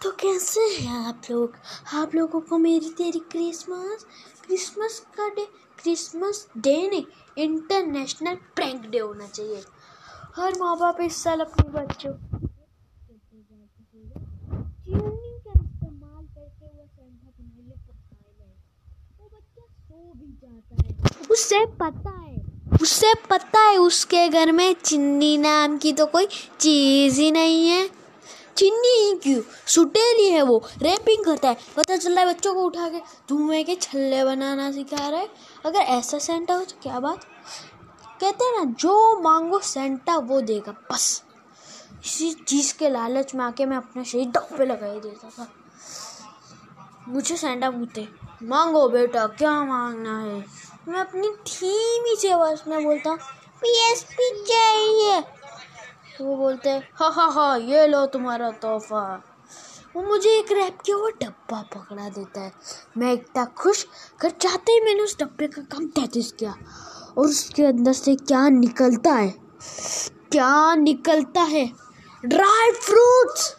तो कैसे हैं आप लोग? आप लोगों को मेरी तेरी क्रिसमस क्रिसमस का डे, क्रिसमस डे नहीं इंटरनेशनल प्रैंक डे होना चाहिए। हर माँ बाप इस साल अपने बच्चों उससे पता है उससे पता है उसके घर में चिन्नी नाम की तो कोई चीज़ ही नहीं है। चिन्नी क्यों? सुटेली है वो। रैपिंग करता है। पता चल रहा है बच्चों को उठा के धुएँ के छल्ले बनाना सिखा रहा है? अगर ऐसा सेंटा हो तो क्या बात? कहते हैं ना, जो मांगो सेंटा वो देगा, बस। इसी चीज़ के लालच में आके मैं अपने शरीर डब्बे लगा ही देता था। मुझे सेंटा पूछते मांगो बेटा, क्या मांगना है? मैं अपनी धीमी से आवाज़ में बोलता हूँ पी चाहिए। वो बोलते हैं, हा हा हा, ये लो तुम्हारा तोहफा। वो मुझे एक रैप के वो डब्बा पकड़ा देता है। मैं इतना खुश कर चाहते ही मैंने उस डब्बे का काम तैतीस किया और उसके अंदर से क्या निकलता है? क्या निकलता है? Dry fruits!